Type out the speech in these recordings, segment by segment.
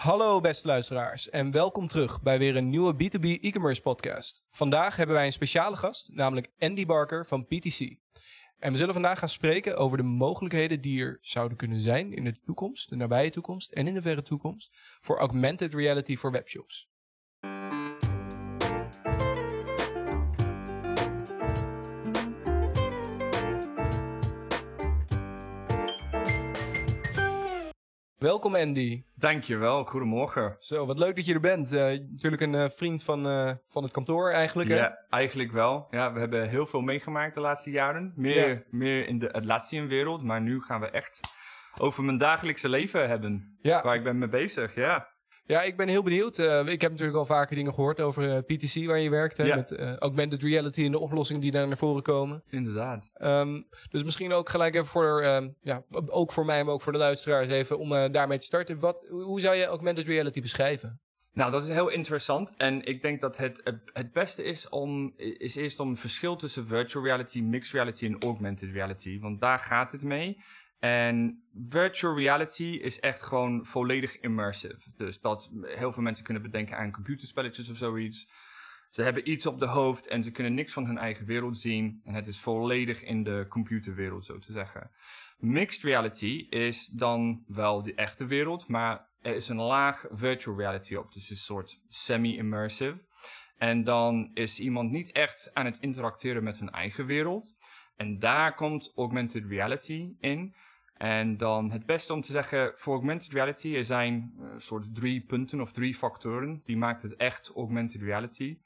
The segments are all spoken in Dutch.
Hallo beste luisteraars en welkom terug bij weer een nieuwe B2B e-commerce podcast. Vandaag hebben wij een speciale gast, namelijk Andy Barker van PTC. En we zullen vandaag gaan spreken over de mogelijkheden die er zouden kunnen zijn in de toekomst, de nabije toekomst en in de verre toekomst, voor augmented reality voor webshops. Welkom Andy. Dankjewel, goedemorgen. Zo, wat leuk dat je er bent. Uh, natuurlijk een uh, vriend van, uh, van het kantoor eigenlijk, hè? Ja, eigenlijk wel. Ja, we hebben heel veel meegemaakt de laatste jaren. Meer, meer in de Atlassian-wereld, maar nu gaan we echt over mijn dagelijkse leven hebben. Ja. Waar ik ben mee bezig, ja. Ja, ik ben heel benieuwd. Uh, ik heb natuurlijk al vaker dingen gehoord over uh, PTC waar je werkt. Hè, ja. Met uh, augmented reality en de oplossingen die daar naar voren komen. Inderdaad. Um, dus misschien ook gelijk even voor, um, ja, ook voor mij, maar ook voor de luisteraars even om daarmee te starten. Wat, hoe zou je augmented reality beschrijven? Nou, dat is heel interessant. En ik denk dat het, het beste is om is eerst om het verschil tussen virtual reality, mixed reality en augmented reality. Want daar gaat het mee. En virtual reality is echt gewoon volledig immersive. Dus dat heel veel mensen kunnen bedenken aan computerspelletjes of zoiets. Ze hebben iets op de hoofd en ze kunnen niks van hun eigen wereld zien. En het is volledig in de computerwereld, zo te zeggen. Mixed reality is dan wel de echte wereld, maar er is een laag virtual reality op. Dus een soort semi-immersive. En dan is iemand niet echt aan het interacteren met hun eigen wereld. En daar komt augmented reality in. En dan het beste om te zeggen, voor augmented reality, er zijn uh, soort drie punten of drie factoren. Die maakt het echt augmented reality.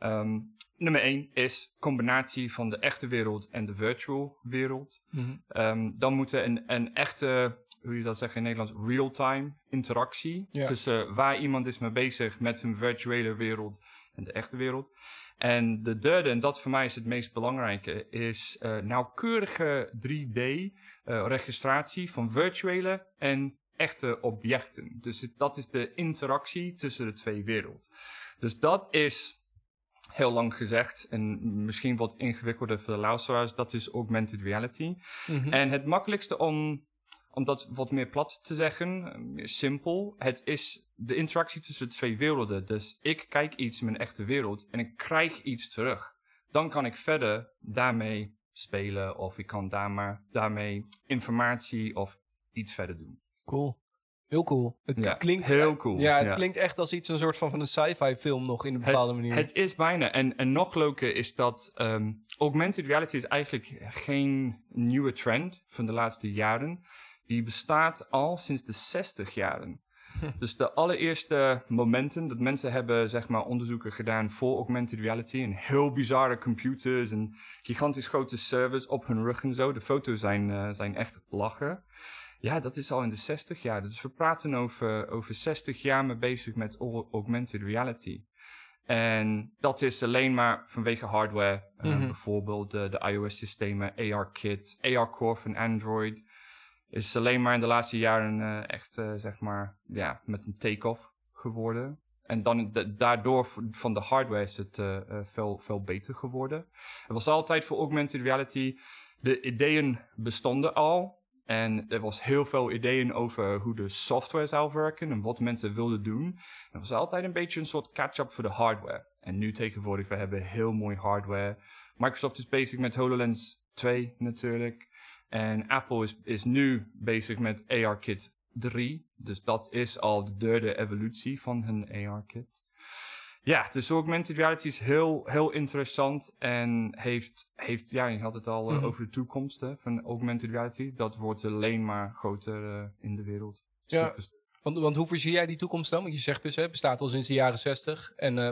Um, nummer één is combinatie van de echte wereld en de virtual wereld. Mm -hmm. um, dan moet er een, een echte, hoe je dat zegt in Nederlands, real-time interactie. Ja. Tussen waar iemand is mee bezig met hun virtuele wereld en de echte wereld. En de derde, en dat voor mij is het meest belangrijke, is uh, nauwkeurige 3D uh, registratie van virtuele en echte objecten. Dus dat is de interactie tussen de twee werelden. Dus dat is heel lang gezegd en misschien wat ingewikkelder voor de luisteraars, dat is augmented reality. Mm -hmm. En het makkelijkste om, om dat wat meer plat te zeggen, meer simpel, het is de interactie tussen de twee werelden. Dus ik kijk iets in mijn echte wereld en ik krijg iets terug. Dan kan ik verder daarmee spelen of ik kan daar maar, daarmee informatie of iets verder doen. Cool. Heel cool. Het ja, klinkt heel cool. Ja, het ja. klinkt echt als iets een soort van, van een sci-fi film nog in een bepaalde het, manier. Het is bijna. En, en nog leuker is dat um, augmented reality is eigenlijk geen nieuwe trend van de laatste jaren. Die bestaat al sinds de 60 jaren. Dus de allereerste momenten dat mensen hebben zeg maar onderzoeken gedaan voor augmented reality en heel bizarre computers en gigantisch grote servers op hun rug en zo. De foto's zijn, uh, zijn echt lachen. Ja, dat is al in de 60 jaar. Dus we praten over, over 60 jaar mee bezig met augmented reality. En dat is alleen maar vanwege hardware. Uh, mm -hmm. Bijvoorbeeld de, de iOS-systemen, AR-Kit, AR-Core van Android is alleen maar in de laatste jaren uh, echt, uh, zeg maar, ja, met een take-off geworden. En dan daardoor van de hardware is het uh, veel, veel beter geworden. Er was altijd voor augmented reality, de ideeën bestonden al. En er was heel veel ideeën over hoe de software zou werken en wat mensen wilden doen. Er was altijd een beetje een soort catch-up voor de hardware. En nu tegenwoordig, we hebben heel mooi hardware. Microsoft is bezig met HoloLens 2 natuurlijk. En Apple is, is nu bezig met ARKit 3. Dus dat is al de derde evolutie van hun ARKit. Ja, dus augmented reality is heel, heel interessant en heeft, heeft, ja, je had het al uh, mm -hmm. over de toekomst hè, van augmented reality. Dat wordt alleen maar groter uh, in de wereld. Ja, want, want hoe voorzie jij die toekomst dan? Want je zegt dus, het bestaat al sinds de jaren 60 en uh,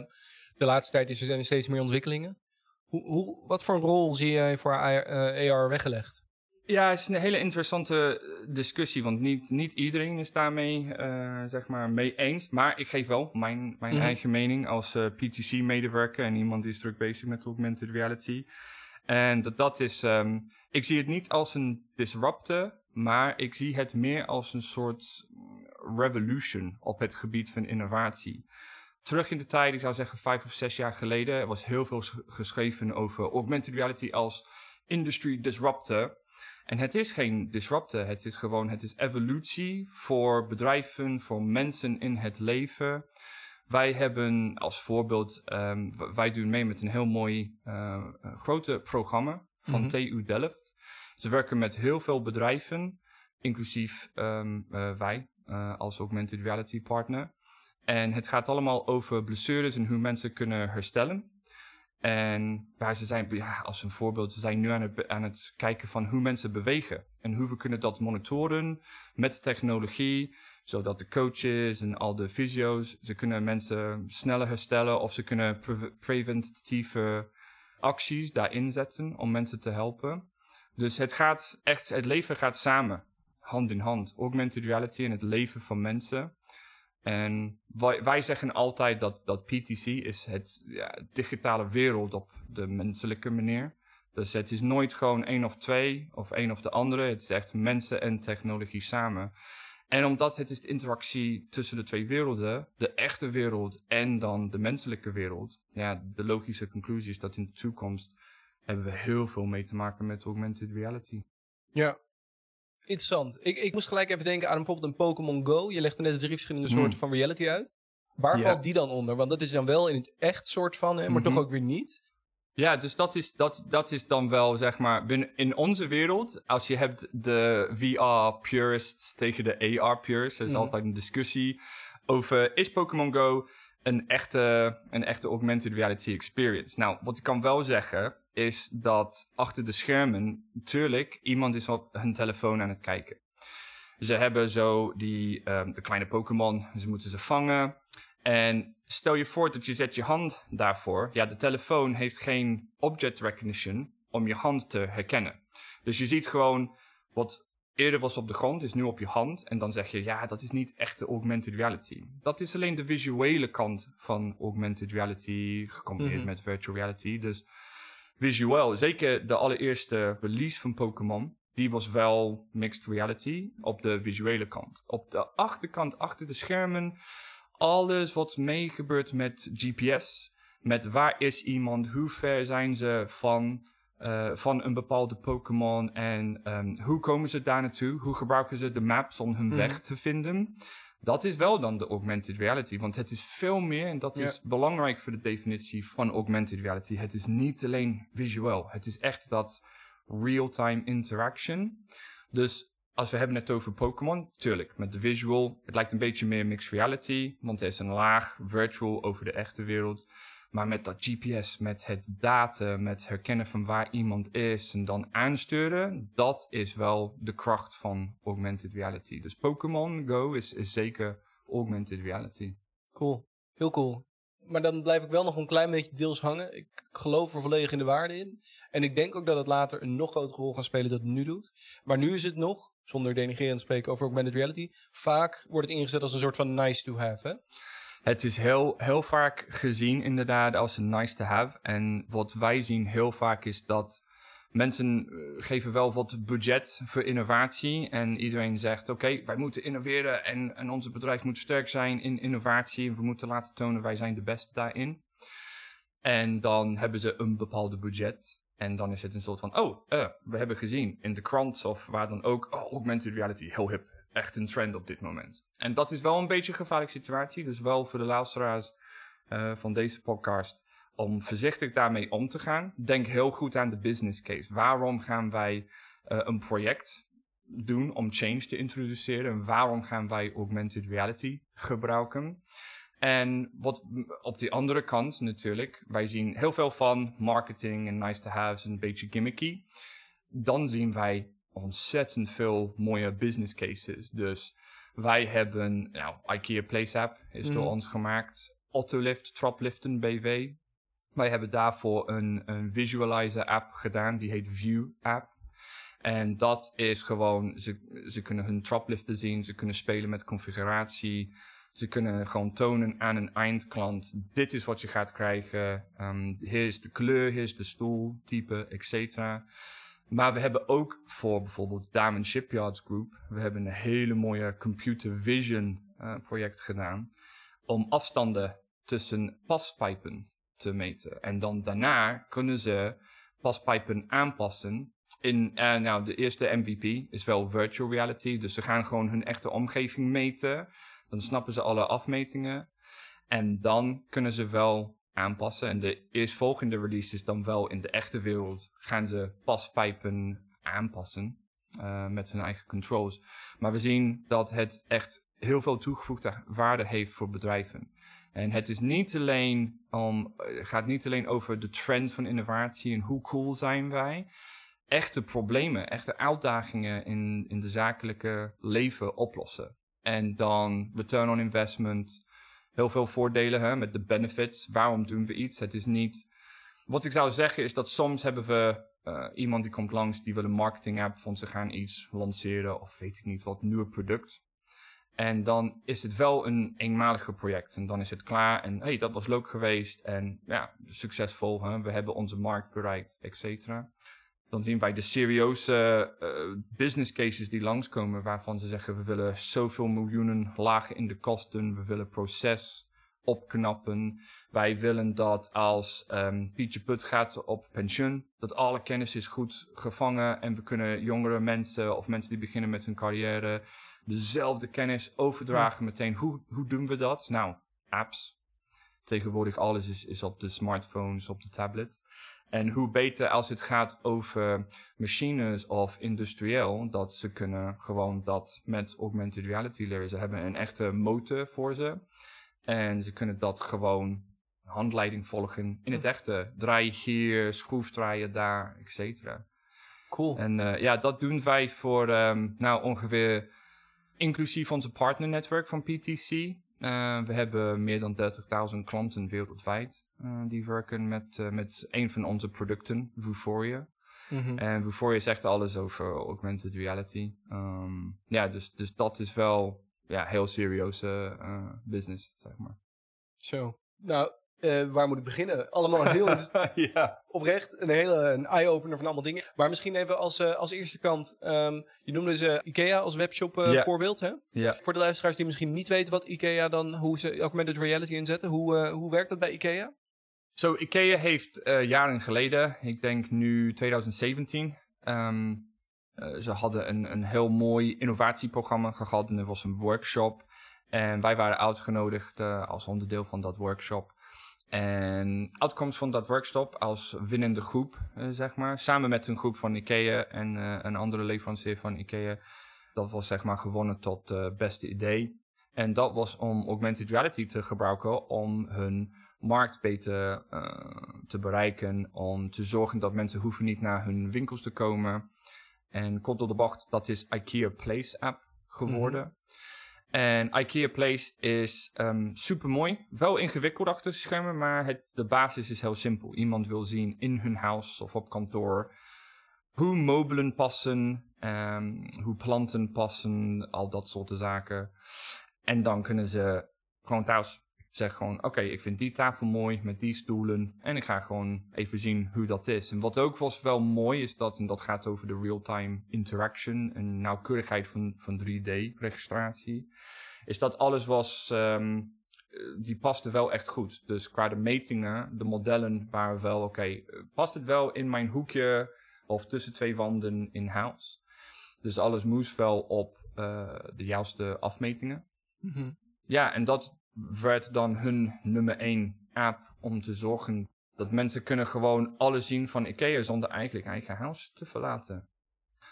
de laatste tijd is er zijn steeds meer ontwikkelingen. Hoe, hoe, wat voor een rol zie jij voor AR, AR weggelegd? Ja, het is een hele interessante discussie, want niet, niet iedereen is daarmee uh, zeg maar mee eens. Maar ik geef wel mijn, mijn mm-hmm. eigen mening als uh, PTC-medewerker en iemand die is druk bezig met augmented reality. En dat, dat is, um, ik zie het niet als een disruptor, maar ik zie het meer als een soort revolution op het gebied van innovatie. Terug in de tijd, ik zou zeggen vijf of zes jaar geleden, er was heel veel geschreven over augmented reality als industry disruptor. En het is geen disrupten, het is gewoon, het is evolutie voor bedrijven, voor mensen in het leven. Wij hebben als voorbeeld, um, wij doen mee met een heel mooi uh, grote programma van Mhm. TU Delft. Ze werken met heel veel bedrijven, inclusief um, uh, wij uh, als augmented reality partner. En het gaat allemaal over blessures en hoe mensen kunnen herstellen. En waar ze zijn, ja, als een voorbeeld, ze zijn nu aan het, aan het kijken van hoe mensen bewegen. En hoe we kunnen dat monitoren met technologie, zodat de coaches en al de fysio's, ze kunnen mensen sneller herstellen of ze kunnen pre preventieve acties daarin zetten om mensen te helpen. Dus het gaat echt, het leven gaat samen, hand in hand. Augmented reality en het leven van mensen. En wij, wij zeggen altijd dat, dat PTC is het ja, digitale wereld op de menselijke manier. Dus het is nooit gewoon één of twee of één of de andere. Het is echt mensen en technologie samen. En omdat het is de interactie tussen de twee werelden, de echte wereld en dan de menselijke wereld. Ja, de logische conclusie is dat in de toekomst hebben we heel veel mee te maken met augmented reality. Ja, interessant. Ik, ik moest gelijk even denken aan bijvoorbeeld een Pokémon Go. Je legt er net drie verschillende Hmm. soorten van reality uit. Waar Ja. valt die dan onder? Want dat is dan wel in het echt soort van, hè, maar Mhm. toch ook weer niet. Ja, dus dat is, dat, dat is dan wel, zeg maar, binnen, in onze wereld, als je hebt de VR-purists tegen de AR-purists, er is Mhm. altijd een discussie over, is Pokémon Go een echte, een echte augmented reality experience? Nou, wat ik kan wel zeggen, is dat achter de schermen, natuurlijk, iemand is op hun telefoon aan het kijken. Ze hebben zo die, ehm, de kleine Pokémon, ze moeten ze vangen. En stel je voor dat je zet je hand daarvoor. Ja, de telefoon heeft geen object recognition om je hand te herkennen. Dus je ziet gewoon wat eerder was op de grond, is nu op je hand. En dan zeg je, ja, dat is niet echte augmented reality. Dat is alleen de visuele kant van augmented reality gecombineerd Mhm. met virtual reality. Dus visueel, zeker de allereerste release van Pokémon, die was wel mixed reality op de visuele kant. Op de achterkant, achter de schermen, alles wat meegebeurt met GPS, met waar is iemand, hoe ver zijn ze van, uh, van een bepaalde Pokémon en um, hoe komen ze daar naartoe, hoe gebruiken ze de maps om hun Mhm. weg te vinden. Dat is wel dan de augmented reality, want het is veel meer en dat Ja. is belangrijk voor de definitie van augmented reality. Het is niet alleen visueel, het is echt dat real-time interaction. Dus als we hebben het over Pokémon, tuurlijk, met de visual, het lijkt een beetje meer mixed reality, want er is een laag virtual over de echte wereld. Maar met dat GPS, met het data, met herkennen van waar iemand is en dan aansturen, dat is wel de kracht van augmented reality. Dus Pokémon Go is, is zeker augmented reality. Cool. Heel cool. Maar dan blijf ik wel nog een klein beetje deels hangen. Ik geloof er volledig in de waarde in. En ik denk ook dat het later een nog grotere rol gaat spelen dan het nu doet. Maar nu is het nog, zonder denigrerend te spreken over augmented reality, vaak wordt het ingezet als een soort van nice to have, hè? Het is heel, heel vaak gezien inderdaad als een nice to have. En wat wij zien heel vaak is dat mensen uh, geven wel wat budget voor innovatie. En iedereen zegt, oké, wij moeten innoveren en, en onze bedrijf moet sterk zijn in innovatie. We moeten laten tonen, wij zijn de beste daarin. En dan hebben ze een bepaalde budget. En dan is het een soort van, oh, uh, we hebben gezien in de krant of waar dan ook, oh, augmented reality, heel hip echt een trend op dit moment. En dat is wel een beetje een gevaarlijke situatie. Dus wel voor de luisteraars uh, van deze podcast. Om voorzichtig daarmee om te gaan. Denk heel goed aan de business case. Waarom gaan wij uh, een project doen om change te introduceren? En waarom gaan wij augmented reality gebruiken? En wat op die andere kant natuurlijk, wij zien heel veel van marketing en nice to haves en een beetje gimmicky. Dan zien wij ontzettend veel mooie business cases. Dus wij hebben, nou, IKEA Place App is mm. door ons gemaakt. Autolift, Trapliften BV. Wij hebben daarvoor een, een visualizer app gedaan, die heet View App. En dat is gewoon, ze, ze kunnen hun trapliften zien, ze kunnen spelen met configuratie. Ze kunnen gewoon tonen aan een eindklant, dit is wat je gaat krijgen. Um, hier is de kleur, hier is de stoeltype, etc. Maar we hebben ook voor bijvoorbeeld Diamond Shipyards Group, we hebben een hele mooie computer vision uh, project gedaan om afstanden tussen paspijpen te meten. En dan daarna kunnen ze paspijpen aanpassen in, uh, nou, de eerste MVP is wel virtual reality. Dus ze gaan gewoon hun echte omgeving meten. Dan snappen ze alle afmetingen. En dan kunnen ze wel aanpassen. En de eerstvolgende release is dan wel in de echte wereld. Gaan ze paspijpen aanpassen uh, met hun eigen controls. Maar we zien dat het echt heel veel toegevoegde waarde heeft voor bedrijven. En het is niet alleen om, het gaat niet alleen over de trend van innovatie en hoe cool zijn wij. Echte problemen, echte uitdagingen in, in de zakelijke leven oplossen. En dan return on investment, heel veel voordelen hè, met de benefits. Waarom doen we iets? Het is niet. Wat ik zou zeggen is dat soms hebben we uh, iemand die komt langs die wil een marketing app van ze gaan iets lanceren of weet ik niet wat, nieuw product. En dan is het wel een eenmalige project. En dan is het klaar. En hey, dat was leuk geweest. En ja, succesvol. Hè? We hebben onze markt bereikt, et cetera. Dan zien wij de serieuze uh, business cases die langskomen. Waarvan ze zeggen, we willen zoveel miljoenen lagen in de kosten. We willen proces opknappen. Wij willen dat als um, Pietje Put gaat op pensioen, dat alle kennis is goed gevangen en we kunnen jongere mensen of mensen die beginnen met hun carrière dezelfde kennis overdragen meteen. Hoe, hoe doen we dat? Nou, apps. Tegenwoordig alles is, is op de smartphones, op de tablet. En hoe beter als het gaat over machines of industrieel, dat ze kunnen gewoon dat met augmented reality leren. Ze hebben een echte motor voor ze. En ze kunnen dat gewoon handleiding volgen in het echte. Draai hier, schroef draaien daar, et cetera. Cool. En uh, ja, dat doen wij voor um, nou ongeveer inclusief onze partnernetwerk van PTC. Uh, we hebben meer dan 30.000 klanten wereldwijd die werken met, uh, met een van onze producten, Vuforia. Mm -hmm. En Vuforia zegt alles over augmented reality. Um, ja, dus, dus dat is wel ja, heel serieuze business, zeg maar. Zo. Nou, uh, waar moet ik beginnen? Allemaal heel ja. oprecht. Een hele een eye-opener van allemaal dingen. Maar misschien even als, uh, als eerste kant. Um, je noemde ze IKEA als webshop uh, yeah. voorbeeld. Hè? Yeah. Voor de luisteraars die misschien niet weten wat IKEA dan, hoe ze augmented reality inzetten. Hoe, hoe werkt dat bij IKEA? Zo, IKEA heeft jaren geleden, ik denk nu 2017, um, ze hadden een, een heel mooi innovatieprogramma gehad. En er was een workshop. En wij waren uitgenodigd als onderdeel van dat workshop. En outcomes van dat workshop als winnende groep, uh, zeg maar. Samen met een groep van IKEA en een andere leverancier van IKEA. Dat was zeg maar gewonnen tot beste idee. En dat was om augmented reality te gebruiken om hun markt beter te bereiken. Om te zorgen dat mensen hoeven niet naar hun winkels te komen. En kort door de bocht, dat is IKEA Place app geworden. En IKEA Place is um, super mooi. Wel ingewikkeld achter de schermen, maar het, de basis is heel simpel. Iemand wil zien in hun huis of op kantoor hoe meubelen passen, um, hoe planten passen, al dat soort zaken. En dan kunnen ze gewoon thuis zeggen gewoon, oké, okay, ik vind die tafel mooi met die stoelen. En ik ga gewoon even zien hoe dat is. En wat ook was wel mooi is dat, en dat gaat over de real-time interaction en nauwkeurigheid van, van 3D-registratie, is dat alles was, um, die paste wel echt goed. Dus qua de metingen, de modellen waren wel, oké, okay, past het wel in mijn hoekje of tussen twee wanden in huis? Dus alles moest wel op uh, de juiste afmetingen. Mm -hmm. Ja, en dat, werd dan hun nummer 1 app om te zorgen dat mensen kunnen gewoon alles zien van IKEA zonder eigenlijk eigen huis te verlaten.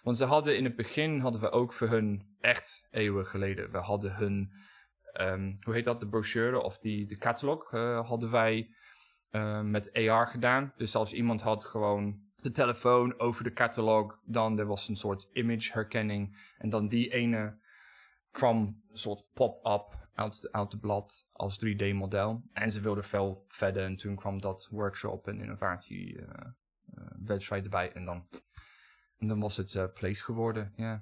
Want ze hadden in het begin hadden we ook voor hun echt eeuwen geleden. We hadden hun, um, hoe heet dat, de brochure of die, de catalog uh, hadden wij uh, met AR gedaan. Dus als iemand had gewoon de telefoon over de catalog, dan er was een soort image herkenning. En dan die ene kwam een soort pop-up uit, uit het blad als 3D-model. En ze wilden veel verder en toen kwam dat workshop en innovatie uh, uh, website erbij en dan, en dan was het uh, Place geworden, ja. Yeah.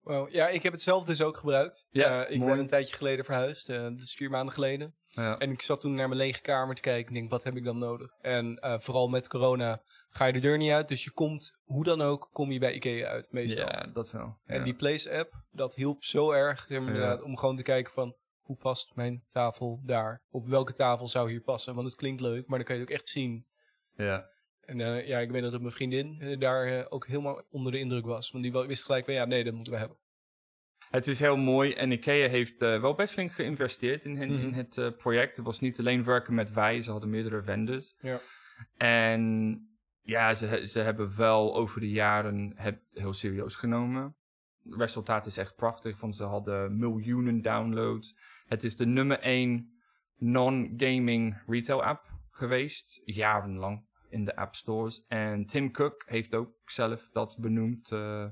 Wow. Ja, ik heb het zelf dus ook gebruikt. Ja, ik mooi. ben een tijdje geleden verhuisd, dat is vier maanden geleden. Ja. En ik zat toen naar mijn lege kamer te kijken en denk, wat heb ik dan nodig? En vooral met corona ga je de deur niet uit, dus je komt, hoe dan ook, kom je bij Ikea uit, meestal. Ja, dat wel. En ja. die Place-app, dat hielp zo erg, ja. om gewoon te kijken van, hoe past mijn tafel daar? Of welke tafel zou hier passen? Want het klinkt leuk, maar dan kan je het ook echt zien. Ja. En eh, ja, ik weet dat mijn vriendin eh, daar eh, ook helemaal onder de indruk was. Want die wist gelijk van ja, nee, dat moeten we hebben. Het is heel mooi en IKEA heeft wel best flink geïnvesteerd in, in, in Mhm. het project. Het was niet alleen werken met wij, ze hadden meerdere vendors. Ja. En ja, ze, ze hebben wel over de jaren het heel serieus genomen. Het resultaat is echt prachtig, want ze hadden miljoenen downloads. Het is de nummer één non-gaming retail app geweest, jarenlang in de app stores. En Tim Cook heeft ook zelf dat benoemd eh,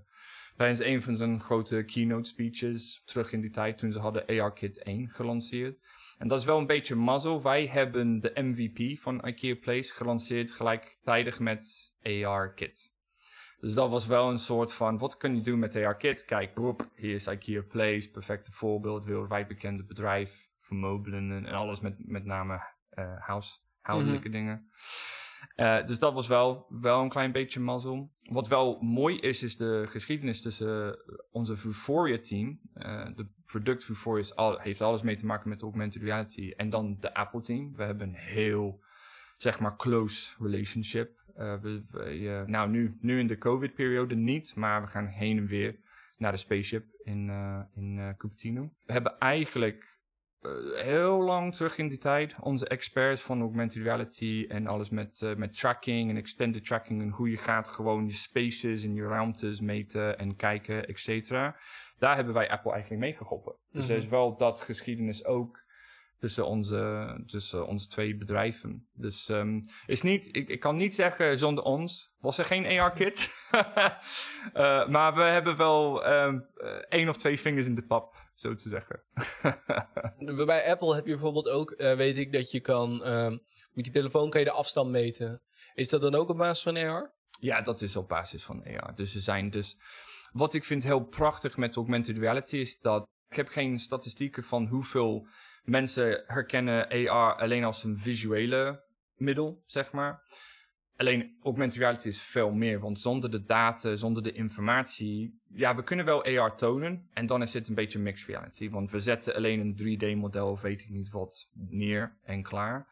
tijdens een van zijn grote keynote speeches terug in die tijd toen ze hadden ARKit 1 gelanceerd. En dat is wel een beetje mazzel. Wij hebben de MVP van IKEA Place gelanceerd gelijktijdig met ARKit. Dus dat was wel een soort van, wat kun je doen met ARKit? Kijk, hier is IKEA Place, perfecte voorbeeld, wereldwijd bekende bedrijf voor meubelen en, alles met, met name eh house, houdelijke dingen. Eh, dus dat was wel, wel een klein beetje mazzel. Wat wel mooi is, is de geschiedenis tussen eh, onze Vuforia team. Eh, de product Vuforia al, heeft alles mee te maken met augmented reality. En dan de Apple team. We hebben een heel, zeg maar, close relationship. Eh, we, we, nou, nu, nu in de COVID-periode niet, maar we gaan heen en weer naar de spaceship in, eh, in eh, Cupertino. We hebben eigenlijk heel lang terug in die tijd onze experts van augmented reality en alles met, met tracking en extended tracking en hoe je gaat gewoon je spaces en je ruimtes meten en kijken, et cetera. Daar hebben wij Apple eigenlijk mee geholpen. Dus er is Mhm. wel dat geschiedenis ook tussen onze, tussen onze twee bedrijven. Dus ehm, is niet, ik, ik kan niet zeggen zonder ons was er geen AR-kit. Eh, maar we hebben wel eh, één of twee vingers in de pap, zo te zeggen. Bij Apple heb je bijvoorbeeld ook, eh, weet ik, dat je kan, ehm, met je telefoon kan je de afstand meten. Is dat dan ook op basis van AR? Ja, dat is op basis van AR. Dus er zijn dus. Wat ik vind heel prachtig met augmented reality is dat. Ik heb geen statistieken van hoeveel mensen herkennen AR alleen als een visuele middel, zeg maar. Alleen augmented reality is veel meer, want zonder de data, zonder de informatie, ja, we kunnen wel AR tonen en dan is het een beetje mixed reality, want we zetten alleen een 3D-model of weet ik niet wat neer en klaar.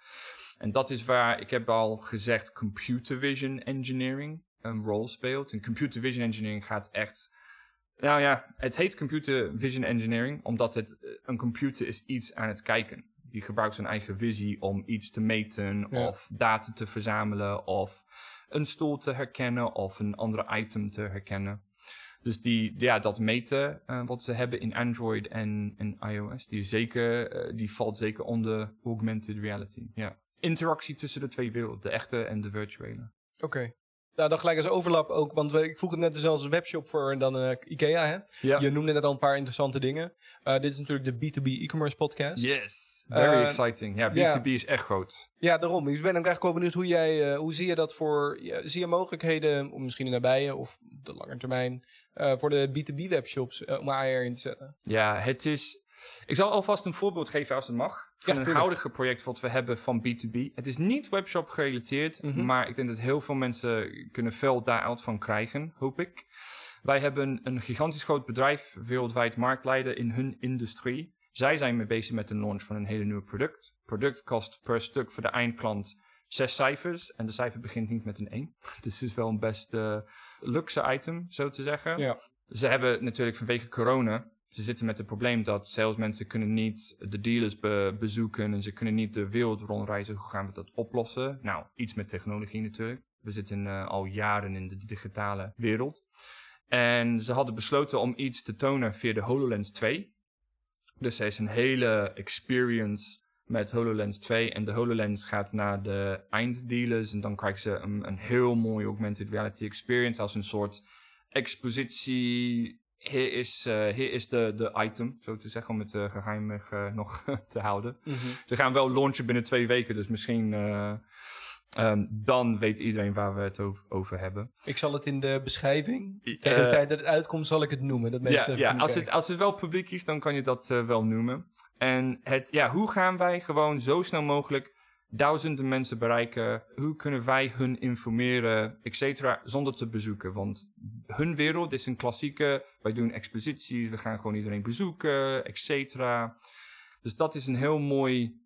En dat is waar, ik heb al gezegd, computer vision engineering een rol speelt. En computer vision engineering gaat echt... Nou ja, het heet computer vision engineering omdat het, eh, een computer is iets aan het kijken. Die gebruikt zijn eigen visie om iets te meten Ja. of data te verzamelen of een stoel te herkennen of een andere item te herkennen. Dus die, ja, dat meten eh, wat ze hebben in Android en, en iOS, die, zeker, eh, die valt zeker onder augmented reality. Ja. Interactie tussen de twee werelden, de echte en de virtuele. Oké. Nou, dan gelijk als overlap ook, want we- ik vroeg het net als webshop voor en dan eh, IKEA, hè? Ja. Je noemde net al een paar interessante dingen. Eh, dit is natuurlijk de B2B e-commerce podcast. Yes, very Eh, exciting. Ja, ja. B2B is echt groot. Ja, daarom. Ik ben ook eigenlijk wel benieuwd hoe jij, hoe zie je dat voor, ja, zie je mogelijkheden, om misschien in de nabije of de lange termijn, voor de B2B webshops om AR in te zetten? Ja, het is... Ik zal alvast een voorbeeld geven als het mag. Van een huidige project wat we hebben van B2B. Het is niet webshop gerelateerd, Mhm. maar ik denk dat heel veel mensen kunnen veel daaruit van krijgen, hoop ik. Wij hebben een gigantisch groot bedrijf, wereldwijd marktleider in hun industrie. Zij zijn mee bezig met de launch van een hele nieuwe product. product kost per stuk voor de eindklant zes cijfers. En de cijfer begint niet met een 1. Dus het is wel een best eh, luxe item, zo te zeggen. Ja. Ze hebben natuurlijk vanwege corona. Ze zitten met het probleem dat salesmensen kunnen niet de dealers be- bezoeken en ze kunnen niet de wereld rondreizen. Hoe gaan we dat oplossen? Nou, iets met technologie natuurlijk. We zitten eh, al jaren in de digitale wereld. En ze hadden besloten om iets te tonen via de HoloLens 2. Dus er is een hele experience met HoloLens 2. En de HoloLens gaat naar de einddealers. En dan krijgen ze een, een heel mooie augmented reality experience als een soort expositie. Hier is, eh, hier is de, de item, zo te zeggen, om het uh, geheimig eh, nog te houden. Mhm. Ze gaan wel launchen binnen twee weken, dus misschien eh, ehm, dan weet iedereen waar we het over, hebben. Ik zal het in de beschrijving, Eh, tegen de tijd dat het uitkomt, zal ik het noemen. Dat mensen Ja, als, het, als het wel publiek is, dan kan je dat eh, wel noemen. En het, ja, hoe gaan wij gewoon zo snel mogelijk duizenden mensen bereiken? Hoe kunnen wij hun informeren, et cetera, zonder te bezoeken? Want hun wereld is een klassieke, wij doen exposities, we gaan gewoon iedereen bezoeken, et cetera. Dus dat is een heel mooi,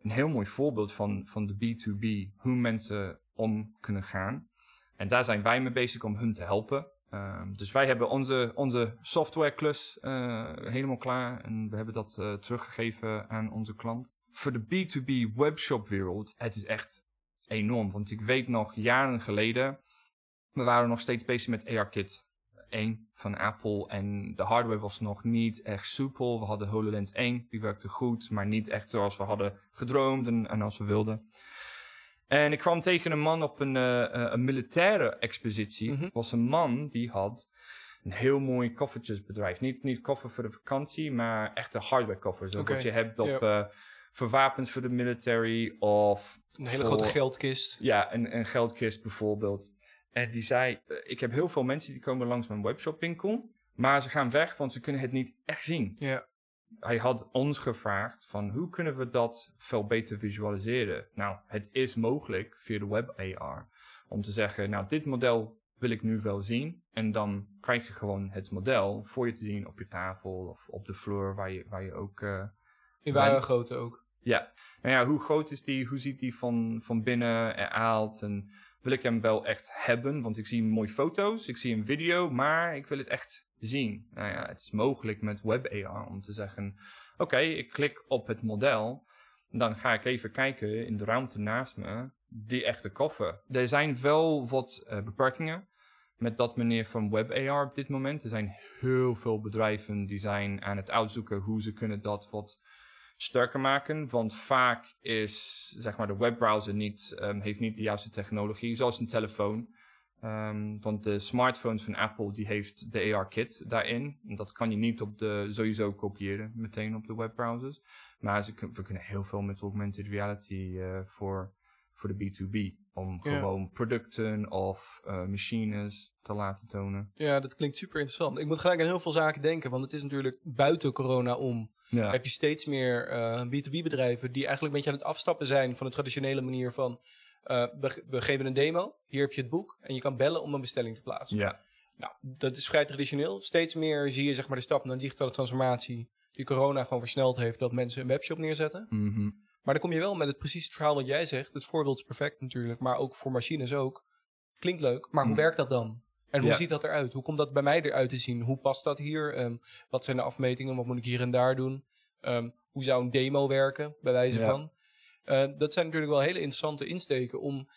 een heel mooi voorbeeld van, van de B2B, hoe mensen om kunnen gaan. En daar zijn wij mee bezig om hun te helpen. Ehm, dus wij hebben onze, onze softwareklus uh, helemaal klaar en we hebben dat uh, teruggegeven aan onze klant. Voor de B2B webshop wereld, het is echt enorm. Want ik weet nog, jaren geleden, we waren nog steeds bezig met ARKit 1 van Apple. En de hardware was nog niet echt soepel. We hadden HoloLens 1, die werkte goed, maar niet echt zoals we hadden gedroomd en, en als we wilden. En ik kwam tegen een man op een, uh, een militaire expositie. Het was een man die had een heel mooi koffertjesbedrijf. Niet, niet koffer voor de vakantie, maar echte hardware koffers. Oké, wat je hebt op, eh, voor wapens voor de military of... Een hele voor- grote geldkist. Ja, een, een geldkist bijvoorbeeld. En die zei, eh, ik heb heel veel mensen die komen langs mijn webshopwinkel. Maar ze gaan weg, want ze kunnen het niet echt zien Ja. hij had ons gevraagd van hoe kunnen we dat veel beter visualiseren. Nou, het is mogelijk via de web AR om te zeggen, nou dit model wil ik nu wel zien. En dan krijg je gewoon het model voor je te zien op je tafel of op de vloer waar je, waar je ook... eh, In ware grootte ook. Ja, nou ja, hoe groot is die? Hoe ziet die van, van binnen eruit? En wil ik hem wel echt hebben? Want ik zie mooie foto's, ik zie een video, maar ik wil het echt zien. Nou ja, het is mogelijk met web AR om te zeggen: Oké, ik klik op het model. Dan ga ik even kijken in de ruimte naast me, die echte koffer. Er zijn wel wat eh, beperkingen met dat manier van web AR op dit moment. Er zijn heel veel bedrijven die zijn aan het uitzoeken hoe ze kunnen dat wat sterker maken. Want vaak is zeg maar, de webbrowser niet, ehm, heeft niet de juiste technologie, zoals een telefoon. Ehm, want de smartphones van Apple die heeft de AR-kit daarin. En dat kan je niet op de, sowieso kopiëren meteen op de webbrowsers. Maar ze, we kunnen heel veel met augmented reality eh, voor, voor de B2B. Om Ja. gewoon producten of eh, machines te laten tonen. Ja, dat klinkt super interessant. Ik moet gelijk aan heel veel zaken denken, want het is natuurlijk buiten corona om. Ja, Heb je steeds meer eh, B2B-bedrijven die eigenlijk een beetje aan het afstappen zijn van de traditionele manier van. eh, we, we geven een demo, hier heb je het boek en je kan bellen om een bestelling te plaatsen. ja. Nou, dat is vrij traditioneel. Steeds meer zie je zeg maar, de stap naar digitale transformatie die corona gewoon versneld heeft, dat mensen een webshop neerzetten. Mhm. Maar dan kom je wel met het precies het verhaal wat jij zegt. Het voorbeeld is perfect natuurlijk, maar ook voor machines ook. Klinkt leuk, maar hoe Mm. werkt dat dan? En hoe Ja. ziet dat eruit? Hoe komt dat bij mij eruit te zien? Hoe past dat hier? Ehm, wat zijn de afmetingen? Wat moet ik hier en daar doen? Ehm, hoe zou een demo werken, bij wijze Ja. van? Eh, dat zijn natuurlijk wel hele interessante insteken om,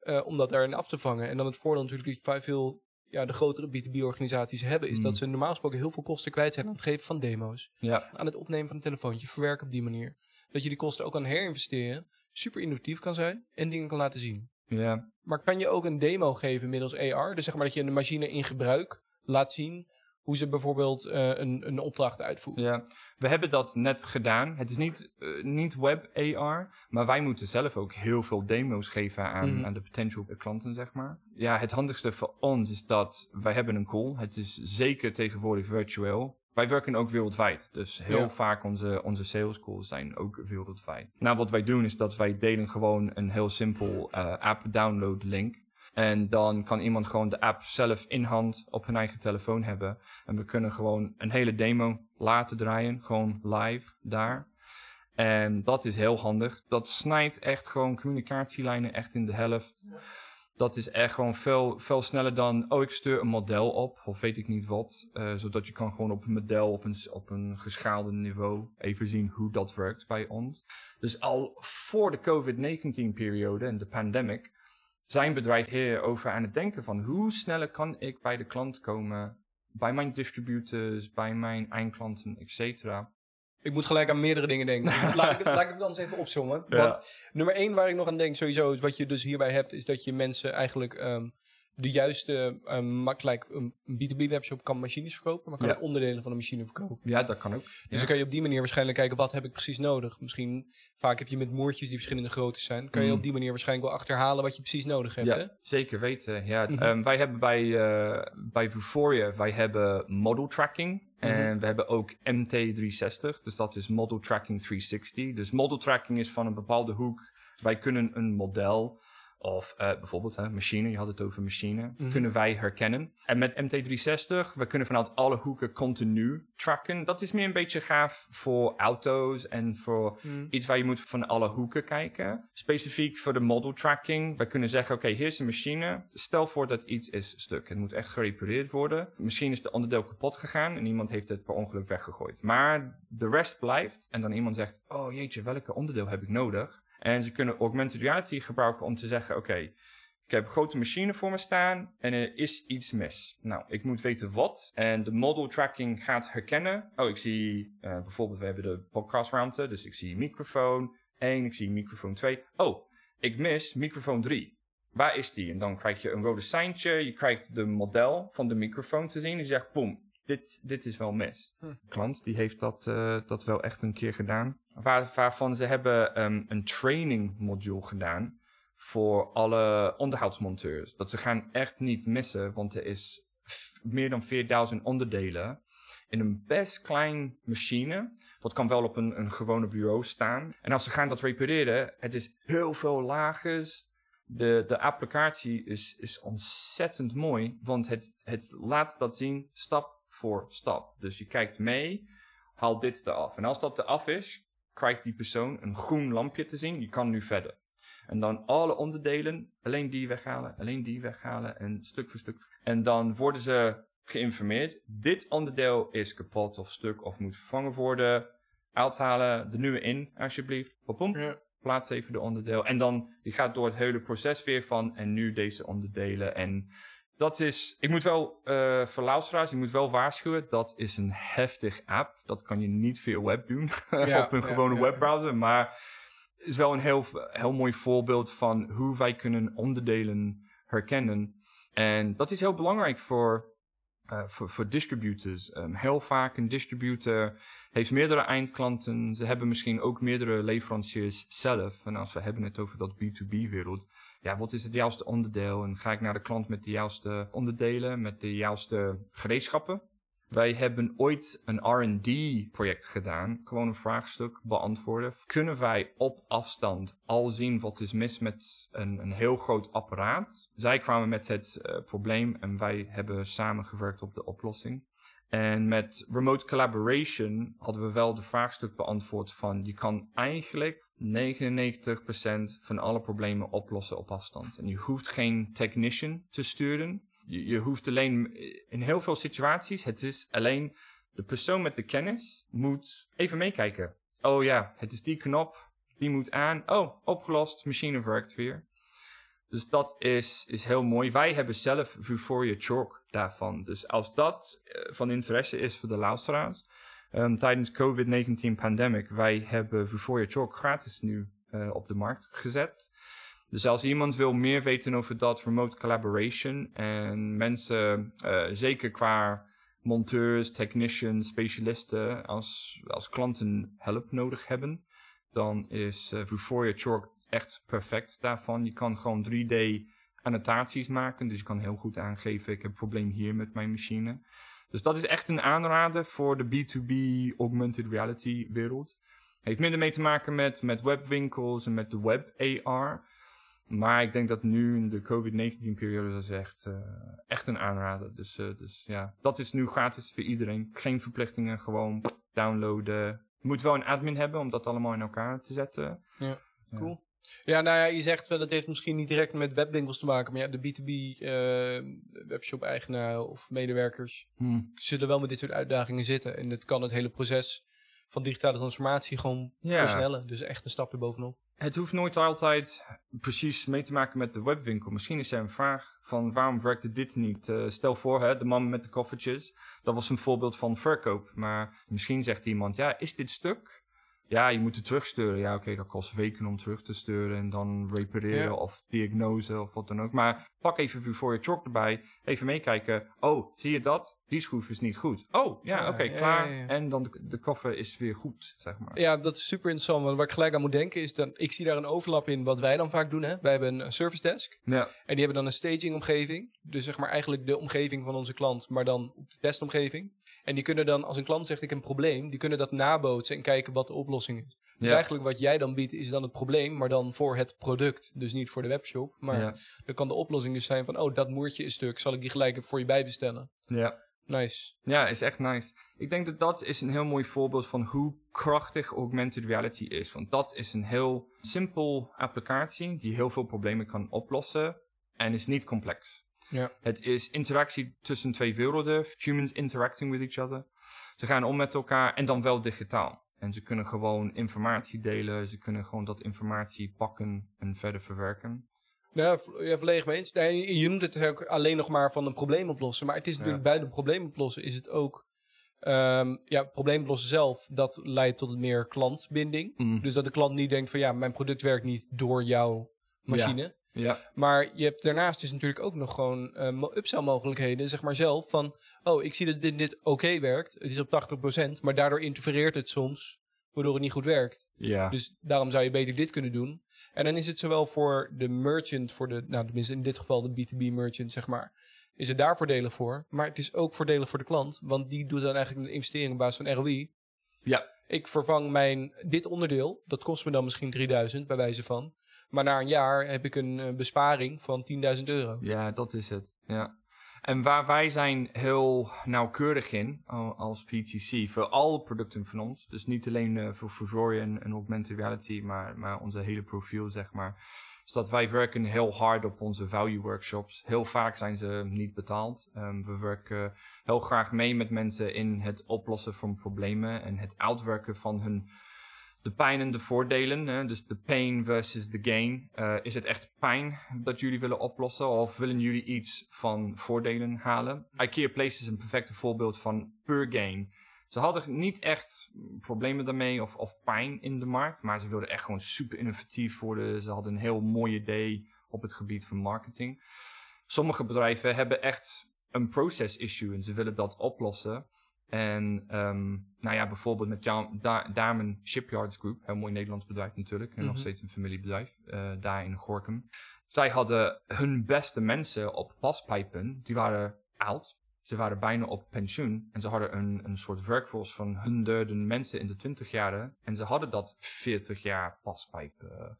eh, om dat daarin af te vangen. En dan het voordeel natuurlijk die vrij veel ja, de grotere B2B-organisaties hebben, is Mm. dat ze normaal gesproken heel veel kosten kwijt zijn aan het geven van demo's ja. aan het opnemen van een telefoontje, verwerken op die manier. Dat je die kosten ook kan herinvesteren, super innovatief kan zijn en dingen kan laten zien. ja. Maar kan je ook een demo geven middels AR? Dus zeg maar dat je een machine in gebruik laat zien hoe ze bijvoorbeeld eh, een, een opdracht uitvoert. Ja, we hebben dat net gedaan. Het is niet, eh, niet web AR, maar wij moeten zelf ook heel veel demo's geven aan, Mhm. aan de potential klanten, zeg maar. Ja, het handigste voor ons is dat wij hebben een call. Het is zeker tegenwoordig virtueel. Wij werken ook wereldwijd, dus heel Ja. vaak onze, onze sales calls zijn ook wereldwijd. Nou, wat wij doen is dat wij delen gewoon een heel simpel eh, app download link. En dan kan iemand gewoon de app zelf in hand op hun eigen telefoon hebben. En we kunnen gewoon een hele demo laten draaien, gewoon live daar. En dat is heel handig. Dat snijdt echt gewoon communicatielijnen echt in de helft. Dat is echt gewoon veel, veel sneller dan, oh ik stuur een model op, of weet ik niet wat. Eh, zodat je kan gewoon op een model op een, op een geschaalde niveau even zien hoe dat werkt bij ons. Dus al voor de COVID-19 periode en de pandemic zijn bedrijven hierover aan het denken van hoe sneller kan ik bij de klant komen, bij mijn distributors, bij mijn eindklanten, et cetera. Ik moet gelijk aan meerdere dingen denken. Dus laat, ik, het- laat ik het dan eens even opzommen. Ja. Want nummer één waar ik nog aan denk sowieso, is wat je dus hierbij hebt, is dat je mensen eigenlijk ehm, de juiste, um, makkelijk, een B2B webshop kan machines verkopen, maar kan Ja. ook onderdelen van een machine verkopen. Ja, dat kan ook. Dus Ja. dan kan je op die manier waarschijnlijk kijken, wat heb ik precies nodig? Misschien, vaak heb je met moertjes die verschillende groottes zijn. Kan je Mm. op die manier waarschijnlijk wel achterhalen wat je precies nodig hebt, hè? Ja, zeker weten. Ja, Mhm. Ehm, wij hebben bij, eh bij Vuforia, wij hebben model tracking. Mhm. En we hebben ook MT360, dus dat is model tracking 360. Dus model tracking is van een bepaalde hoek. Wij kunnen een model Of eh, bijvoorbeeld hè, machine, je had het over machine. Mhm. Kunnen wij herkennen. En met MT360, we kunnen vanuit alle hoeken continu tracken. Dat is meer een beetje gaaf voor auto's en voor Mhm. iets waar je moet van alle hoeken kijken. Specifiek voor de model tracking. We kunnen zeggen, oké, hier is een machine. Stel voor dat iets is stuk. Het moet echt gerepareerd worden. Misschien is de onderdeel kapot gegaan en iemand heeft het per ongeluk weggegooid. Maar de rest blijft en dan iemand zegt, oh jeetje, welke onderdeel heb ik nodig? En ze kunnen augmented reality gebruiken om te zeggen, oké, ik heb een grote machine voor me staan en er is iets mis. Nou, ik moet weten wat. En de model tracking gaat herkennen. Oh, ik zie eh, bijvoorbeeld, we hebben de podcastruimte. Dus ik zie microfoon 1, ik zie microfoon 2. Oh, ik mis microfoon 3. Waar is die? En dan krijg je een rode seintje. Je krijgt de model van de microfoon te zien. Die zegt, boom, dit, dit is wel mis. Hm. Klant die heeft dat, eh, dat wel echt een keer gedaan. Waar, waarvan ze hebben ehm, een training module gedaan voor alle onderhoudsmonteurs. Dat ze gaan echt niet missen, want er is meer dan 4000 onderdelen in een best klein machine. Dat kan wel op een, een gewone bureau staan. En als ze gaan dat repareren, het is heel veel lagers. De, de applicatie is, is ontzettend mooi, want het, het laat dat zien stap voor stap. Dus je kijkt mee, haal dit eraf. En als dat eraf is, krijgt die persoon een groen lampje te zien. Je kan nu verder. En dan alle onderdelen, alleen die weghalen, alleen die weghalen en stuk voor stuk. En dan worden ze geïnformeerd. Dit onderdeel is kapot of stuk of moet vervangen worden. Uithalen, de nieuwe in alsjeblieft. Popom. Ja. Plaats even de onderdeel. En dan, die gaat door het hele proces weer van en nu deze onderdelen. En dat is, ik moet wel, eh voor luisteraars, ik moet wel waarschuwen, dat is een heftig app. Dat kan je niet via web doen, Ja, op een ja, gewone ja. webbrowser. Maar het is wel een heel, heel mooi voorbeeld van hoe wij kunnen onderdelen herkennen. En dat is heel belangrijk voor, eh, voor, voor distributors. Ehm, heel vaak een distributor heeft meerdere eindklanten. Ze hebben misschien ook meerdere leveranciers zelf. En als we hebben het over dat B2B-wereld. Ja, wat is het juiste onderdeel? En ga ik naar de klant met de juiste onderdelen, met de juiste gereedschappen? Wij hebben ooit een R&D-project gedaan. Gewoon een vraagstuk beantwoorden. Kunnen wij op afstand al zien wat is mis met een, een heel groot apparaat? Zij kwamen met het eh, probleem en wij hebben samengewerkt op de oplossing. En met remote collaboration hadden we wel de vraagstuk beantwoord van je kan eigenlijk 99% van alle problemen oplossen op afstand. En je hoeft geen technician te sturen. Je, je hoeft alleen in heel veel situaties, het is alleen de persoon met de kennis moet even meekijken. Oh ja, het is die knop, die moet aan. Oh, opgelost, machine werkt weer. Dus dat is, is heel mooi. Wij hebben zelf Vuforia Chalk daarvan. Dus als dat eh, van interesse is voor de luisteraars. Ehm, tijdens COVID-19 pandemic, wij hebben Vuforia Chalk gratis nu eh, op de markt gezet. Dus als iemand wil meer weten over dat remote collaboration en mensen, eh, zeker qua monteurs, technicians, specialisten, als, als klanten hulp nodig hebben, dan is uh, Vuforia Chalk echt perfect daarvan. Je kan gewoon 3D annotaties maken, dus je kan heel goed aangeven, ik heb een probleem hier met mijn machine. Dus dat is echt een aanrader voor de B2B augmented reality wereld. Heeft minder mee te maken met, met webwinkels en met de web AR. Maar ik denk dat nu in de COVID-19 periode dat is echt, uh, echt een aanrader. Dus, uh, dus ja, dat is nu gratis voor iedereen. Geen verplichtingen, gewoon downloaden. Je moet wel een admin hebben om dat allemaal in elkaar te zetten. Ja, cool. Ja, nou ja, je zegt wel dat heeft misschien niet direct met webwinkels te maken, maar ja, de B2B uh, webshop-eigenaren of medewerkers Hmm. zullen wel met dit soort uitdagingen zitten. En het kan het hele proces van digitale transformatie gewoon Ja. versnellen. Dus echt een stap erbovenop. Het hoeft nooit altijd precies mee te maken met de webwinkel. Misschien is er een vraag van waarom werkte dit niet? Uh, stel voor, hè, de man met de koffertjes. Dat was een voorbeeld van verkoop. Maar misschien zegt iemand, ja, is dit stuk? Ja, je moet het terugsturen. Ja, oké, dat kost weken om terug te sturen en dan repareren Ja. of diagnose of wat dan ook. Maar pak even voor je chalk erbij. Even meekijken. Oh, zie je dat? Die schroef is niet goed. Oh, ja, oké, ja, klaar. ja, ja. En dan de, de koffer is weer goed, zeg maar. Ja, dat is super interessant. Want waar ik gelijk aan moet denken is dat ik zie daar een overlap in wat wij dan vaak doen. Hè? Wij hebben een service desk. Ja, En die hebben dan een staging omgeving. Dus zeg maar eigenlijk de omgeving van onze klant, maar dan op de testomgeving. En die kunnen dan, als een klant zegt ik heb een probleem, die kunnen dat nabootsen en kijken wat de oplossing is. Dus ja. eigenlijk wat jij dan biedt is dan het probleem, maar dan voor het product. Dus niet voor de webshop. Maar ja. dan kan de oplossing dus zijn van, oh dat moertje is stuk, zal ik die gelijk voor je bijbestellen. ja. Nice. Ja, is echt nice. Ik denk dat dat is een heel mooi voorbeeld van hoe krachtig augmented reality is. Want dat is een heel simpel applicatie die heel veel problemen kan oplossen en is niet complex. Ja. Het is interactie tussen twee werelden, humans interacting with each other. Ze gaan om met elkaar en dan wel digitaal. En ze kunnen gewoon informatie delen, ze kunnen gewoon dat informatie pakken en verder verwerken. Ja, ja volledig mee eens. Nee, je- noemt het ook alleen nog maar van een probleem oplossen. Maar het is natuurlijk buiten het probleem oplossen is het ook... ehm, ja, probleem oplossen zelf, dat leidt tot meer klantbinding. Mm. Dus dat de klant niet denkt van ja, mijn product werkt niet door jouw machine. Ja, Maar je hebt daarnaast is natuurlijk ook nog gewoon eh, upsell mogelijkheden, zeg maar zelf. Van, oh, ik zie dat dit, dit oké werkt. Het is op 80%, maar daardoor interfereert het soms, waardoor het niet goed werkt. ja. Dus daarom zou je beter dit kunnen doen. En dan is het zowel voor de merchant, voor de, nou tenminste in dit geval de B2B merchant, zeg maar, is het daar voordelig voor. Maar het is ook voordelig voor de klant, want die doet dan eigenlijk een investering op basis van ROI. Ja. Ik vervang mijn, dit onderdeel, dat kost me dan misschien 3000 bij wijze van. Maar na een jaar heb ik een eh, besparing van 10.000 euro. Ja, dat is het. Ja. En waar wij zijn heel nauwkeurig in al- als PTC voor alle producten van ons. Dus niet alleen eh, voor Fusoria en, en augmented reality, maar, maar onze hele profiel, zeg maar. Is dat wij werken heel hard op onze value workshops. Heel vaak zijn ze niet betaald. Ehm, we werken heel graag mee met mensen in het oplossen van problemen en het uitwerken van hun de pijn en de voordelen. Hè? Dus de pain versus de gain. Eh, is het echt pijn dat jullie willen oplossen? Of willen jullie iets van voordelen halen? IKEA Place is een perfecte voorbeeld van pure gain. Ze hadden niet echt problemen daarmee of, of pijn in de markt. Maar ze wilden echt gewoon super innovatief worden. Ze hadden een heel mooi idee op het gebied van marketing. Sommige bedrijven hebben echt een process issue en ze willen dat oplossen. En ehm, nou ja, bijvoorbeeld met Ja- Da- Damen Shipyards Group, heel mooi Nederlands bedrijf natuurlijk, en nog Mhm. steeds een familiebedrijf, eh, daar in Gorkum. Zij hadden hun beste mensen op paspijpen, die waren oud. Ze waren bijna op pensioen en ze hadden een, een soort workforce van honderden mensen in de twintig jaren. En ze hadden dat 40 jaar paspijp eh,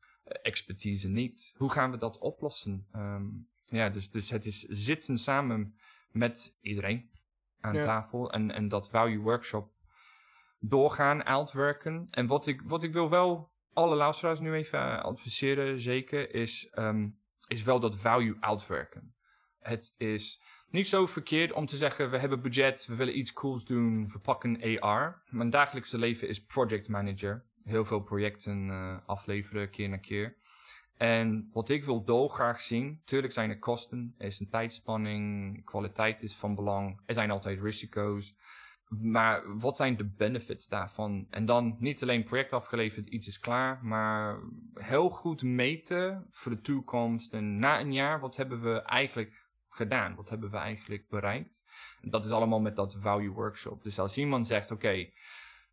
expertise niet. Hoe gaan we dat oplossen? Ehm, ja, dus, dus het is zitten samen met iedereen aan Ja. tafel en, en dat value workshop doorgaan, uitwerken. En wat ik, wat ik wil wel alle luisteraars nu even eh, adviseren, zeker, is, ehm, is wel dat value uitwerken. Het is niet zo verkeerd om te zeggen, we hebben budget, we willen iets cools doen, we pakken AR. Mijn dagelijkse leven is project manager. Heel veel projecten eh, afleveren, keer na keer. En wat ik wil dolgraag zien, tuurlijk zijn er kosten, er is een tijdspanning, kwaliteit is van belang, er zijn altijd risico's. Maar wat zijn de benefits daarvan? En dan niet alleen project afgeleverd, iets is klaar, maar heel goed meten voor de toekomst. En na een jaar, wat hebben we eigenlijk gedaan? Wat hebben we eigenlijk bereikt? Dat is allemaal met dat value workshop. Dus als iemand zegt, oké,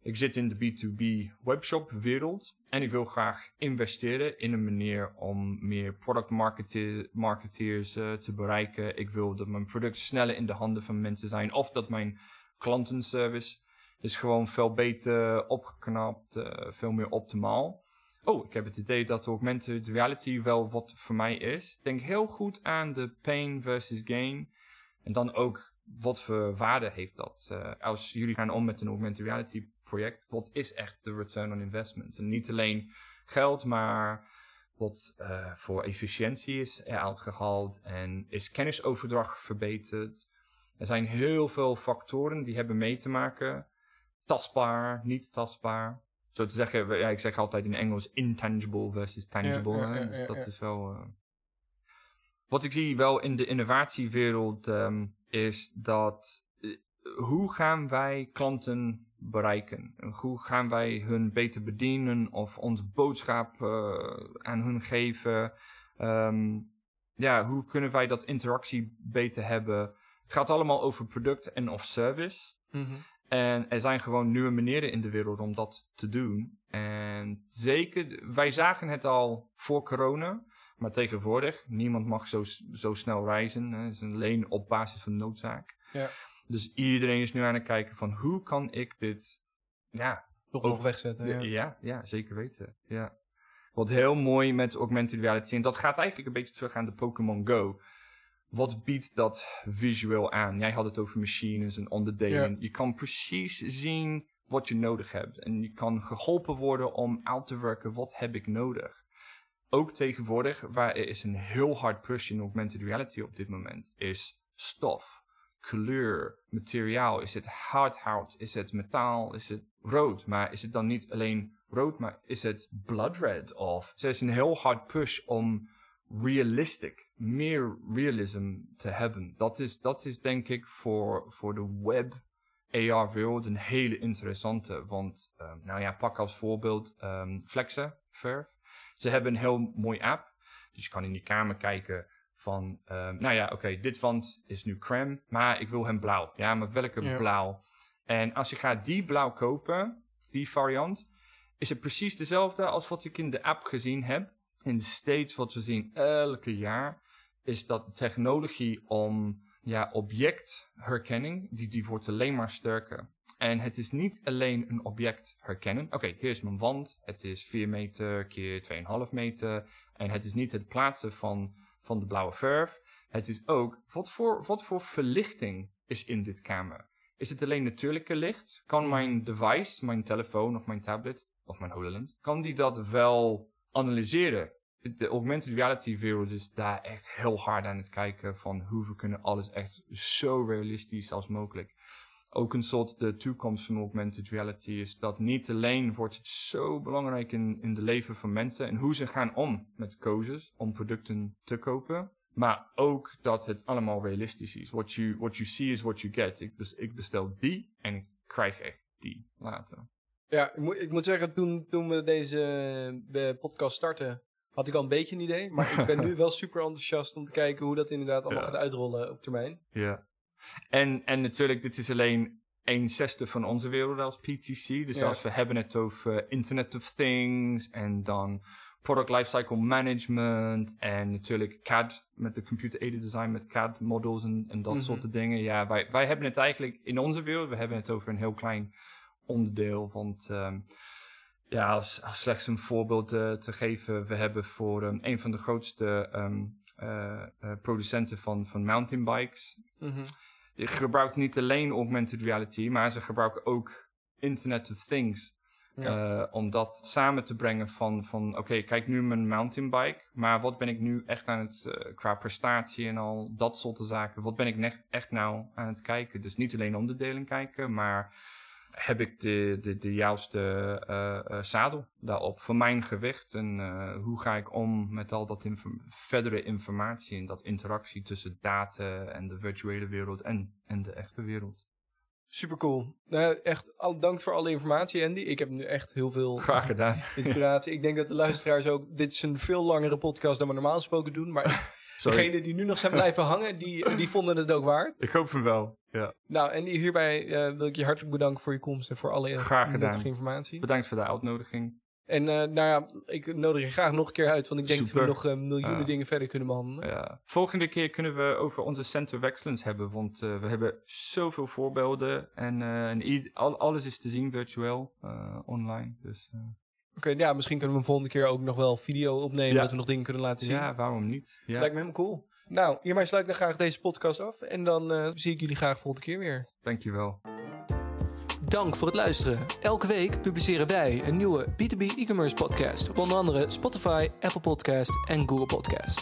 ik zit in de B2B webshop wereld en ik wil graag investeren in een manier om meer product markete- marketeers eh, te bereiken. Ik wil dat mijn product sneller in de handen van mensen zijn of dat mijn klantenservice is gewoon veel beter opgeknapt, eh, veel meer optimaal. Oh, ik heb het idee dat augmented reality wel wat voor mij is. Denk heel goed aan de pain versus gain. En dan ook wat voor waarde heeft dat? Eh, als jullie gaan om met een augmented reality project, wat is echt de return on investment? En niet alleen geld, maar wat eh, voor efficiëntie is eruit gehaald en is kennisoverdracht verbeterd? Er zijn heel veel factoren die hebben mee te maken. Tastbaar, niet tastbaar. Zo te zeggen, ja, ik zeg altijd in Engels intangible versus tangible. Ja, ja, dus dat is wel. eh, Wat ik zie wel in de innovatiewereld ehm, is dat eh, hoe gaan wij klanten bereiken? En Hoe gaan wij hun beter bedienen of onze boodschap eh, aan hun geven? Ehm, ja, hoe kunnen wij dat interactie beter hebben? Het gaat allemaal over product en of service. Mhm. En er zijn gewoon nieuwe manieren in de wereld om dat te doen. En zeker, wij zagen het al voor corona. Maar tegenwoordig, niemand mag zo, zo snel reizen. Het is alleen op basis van noodzaak. Ja. Dus iedereen is nu aan het kijken van hoe kan ik dit ja, Toch Ook- nog wegzetten. ja, Ja. ja, ja, zeker weten. Ja. Wat heel mooi met augmented reality, en dat gaat eigenlijk een beetje terug aan de Pokémon Go. Wat biedt dat visueel aan? Jij had het over machines en onderdelen. Je kan precies zien wat je nodig hebt. En je kan geholpen worden om uit te werken, wat heb ik nodig? Ook tegenwoordig, waar er is een heel hard push in augmented reality op dit moment, is stof, kleur, materiaal. Is het hardhout? Is het metaal? Is het rood? Maar is het dan niet alleen rood, maar is het blood red? Of er is een heel hard push om realistic, meer realism te hebben. Dat is, dat is denk ik voor, voor de web AR-wereld een hele interessante. Want, ehm, nou ja, pak als voorbeeld ehm Flexa, Verve. Ze hebben een heel mooi app. Dus je kan in die kamer kijken van, ehm, nou ja, oké, dit wand is nu crème, maar ik wil hem blauw. Ja, maar welke Ja. blauw? En als je gaat die blauw kopen, die variant, is het precies dezelfde als wat ik in de app gezien heb. En steeds wat we zien elke jaar, is dat de technologie om ja, objectherkenning, die, die wordt alleen maar sterker. En het is niet alleen een object herkennen. Oké, hier is mijn wand. Het is 4 meter keer 2,5 meter. En het is niet het plaatsen van, van de blauwe verf. Het is ook, wat voor, wat voor verlichting is in dit kamer? Is het alleen natuurlijke licht? Kan mijn device, mijn telefoon of mijn tablet of mijn HoloLens, kan die dat wel analyseren? De augmented reality wereld is daar echt heel hard aan het kijken van hoe we kunnen alles echt zo realistisch als mogelijk. Ook een soort de toekomst van augmented reality is dat niet alleen wordt het zo belangrijk in, in de leven van mensen en hoe ze gaan om met keuzes om producten te kopen. Maar ook dat het allemaal realistisch is. What you, what you see is what you get. Ik, bes- ik bestel die en ik krijg echt die later. Ja, ik moet, ik moet zeggen, toen, toen we deze eh, podcast starten, had ik al een beetje een idee. Maar ik ben nu wel super enthousiast om te kijken hoe dat inderdaad allemaal Ja. gaat uitrollen op termijn. Ja. En, en natuurlijk, dit is alleen een zesde van onze wereld als PTC. Dus Ja. als we hebben het over Internet of Things en dan Product Lifecycle Management en natuurlijk CAD met de Computer Aided Design met CAD models en, en dat Mhm. soort dingen. Ja, wij, wij hebben het eigenlijk in onze wereld, we hebben het over een heel klein onderdeel. Want ehm, ja, als, als slechts een voorbeeld eh, te geven, we hebben voor ehm, een van de grootste ehm, eh, eh, producenten van, van mountainbikes, Mhm. je gebruikt niet alleen augmented reality, maar ze gebruiken ook Internet of Things. Ja. eh, om dat samen te brengen van, van oké, kijk nu mijn mountainbike, maar wat ben ik nu echt aan het, eh, qua prestatie en al dat soort zaken, wat ben ik echt nou aan het kijken? Dus niet alleen onderdelen kijken, maar heb ik de, de, de juiste eh, eh, zadel daarop voor mijn gewicht en eh, hoe ga ik om met al dat inform- verdere informatie en dat interactie tussen data en de virtuele wereld en, en de echte wereld. Super cool. Nou, echt al, dank voor alle informatie, Andy. Ik heb nu echt heel veel Graag gedaan. inspiratie. ik denk dat de luisteraars ook... Dit is een veel langere podcast dan we normaal gesproken doen. Maar Sorry. degenen die nu nog zijn blijven hangen, die, die vonden het ook waard. Ik hoop hem wel. Ja. Nou, Andy, hierbij eh, wil ik je hartelijk bedanken voor je komst en voor alle Graag gedaan. nuttige informatie. Bedankt voor de uitnodiging. En eh, nou ja, ik nodig je graag nog een keer uit, want ik denk dat we nog eh, miljoenen Ja. dingen verder kunnen behandelen. Ja. Volgende keer kunnen we over onze Center of Excellence hebben, want we hebben zoveel voorbeelden en, en alles is te zien virtueel, online. Dus Oké, ja, misschien kunnen we een volgende keer ook nog wel video opnemen, Ja. dat we nog dingen kunnen laten zien. ja, waarom niet? Ja. Lijkt me helemaal cool. Nou, hiermee sluit ik dan graag deze podcast af. En dan eh, zie ik jullie graag volgende keer weer. Dankjewel. Dank voor het luisteren. Elke week publiceren wij een nieuwe B2B e-commerce podcast. Op onder andere Spotify, Apple Podcast en Google Podcast.